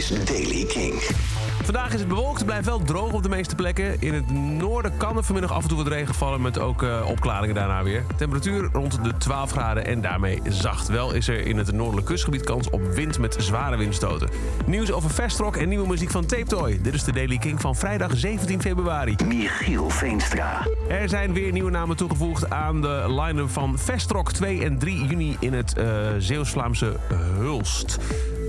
is Daily King. Vandaag is het bewolkt, het blijft wel droog op de meeste plekken. In het noorden kan er vanmiddag af en toe wat regen vallen... met ook uh, opklaringen daarna weer. Temperatuur rond de 12 graden en daarmee zacht. Wel is er in het noordelijke kustgebied kans op wind met zware windstoten. Nieuws over Vestrock en nieuwe muziek van Tape Toy. Dit is de Daily King van vrijdag 17 februari. Michiel Veenstra. Er zijn weer nieuwe namen toegevoegd aan de line-up van Vestrock 2 en 3 juni... in het uh, Zeeuws-Vlaamse Hulst.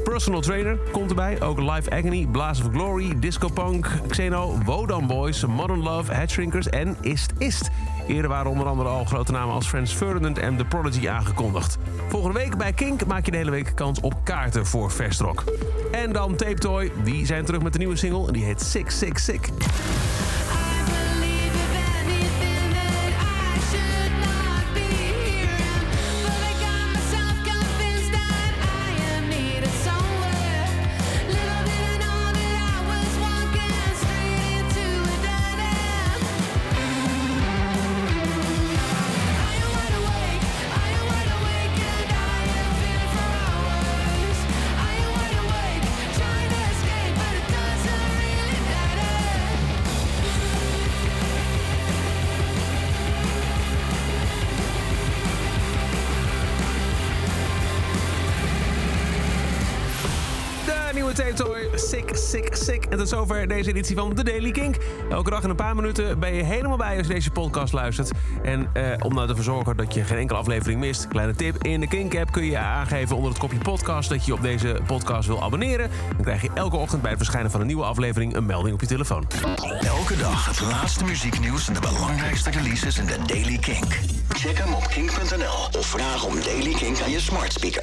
Personal Trainer komt erbij. Ook Live Agony, Blaze of Glory, Disco Punk, Xeno, Wodan Boys, Modern Love, Headshrinkers en Ist Ist. Eerder waren onder andere al grote namen als Franz Ferdinand en The Prodigy aangekondigd. Volgende week bij Kink maak je de hele week kans op kaarten voor Vestrock. En dan Tape Toy, die zijn terug met de nieuwe single en die heet Sick Sick Sick. Nieuwe Tape Toy. Sick, sick, sick. En tot zover deze editie van The Daily Kink. Elke dag in een paar minuten ben je helemaal bij als je deze podcast luistert. En eh, om nou te zorgen dat je geen enkele aflevering mist... kleine tip, in de Kink-app kun je aangeven onder het kopje podcast... dat je op deze podcast wil abonneren. Dan krijg je elke ochtend bij het verschijnen van een nieuwe aflevering... een melding op je telefoon. Elke dag het laatste muzieknieuws en de belangrijkste releases in de Daily Kink. Check hem op kink.nl of vraag om Daily Kink aan je smart speaker.